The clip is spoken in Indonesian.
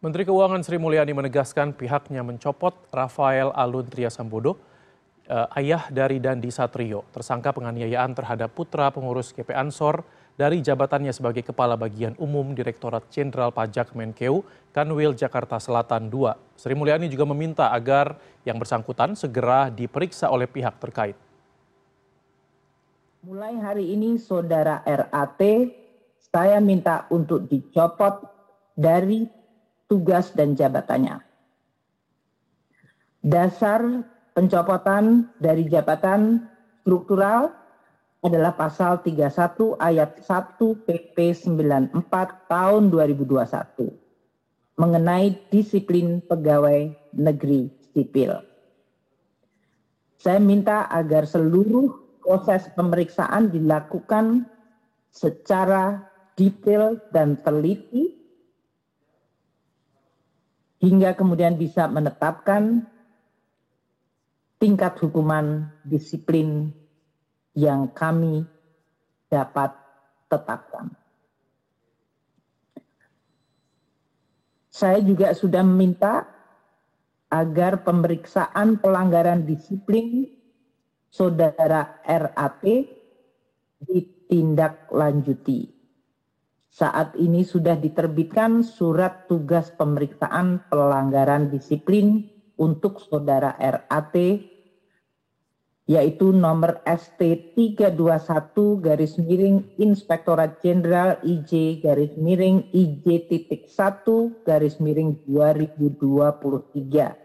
Menteri Keuangan Sri Mulyani menegaskan pihaknya mencopot Rafael Alun Triasambodo, eh, ayah dari Dandi Satrio, tersangka penganiayaan terhadap putra pengurus GP Ansor dari jabatannya sebagai Kepala Bagian Umum Direktorat Jenderal Pajak Menkeu, Kanwil Jakarta Selatan II. Sri Mulyani juga meminta agar yang bersangkutan segera diperiksa oleh pihak terkait. Mulai hari ini saudara RAT saya minta untuk dicopot dari tugas dan jabatannya. Dasar pencopotan dari jabatan struktural adalah pasal 31 ayat 1 PP 94 tahun 2021 mengenai disiplin pegawai negeri sipil. Saya minta agar seluruh proses pemeriksaan dilakukan secara detail dan teliti hingga kemudian bisa menetapkan tingkat hukuman disiplin yang kami dapat tetapkan. Saya juga sudah meminta agar pemeriksaan pelanggaran disiplin saudara RAT ditindaklanjuti. Saat ini sudah diterbitkan surat tugas pemeriksaan pelanggaran disiplin untuk saudara RAT yaitu nomor ST 321 garis miring Inspektorat Jenderal IJ garis miring IJ titik 1 garis miring 2023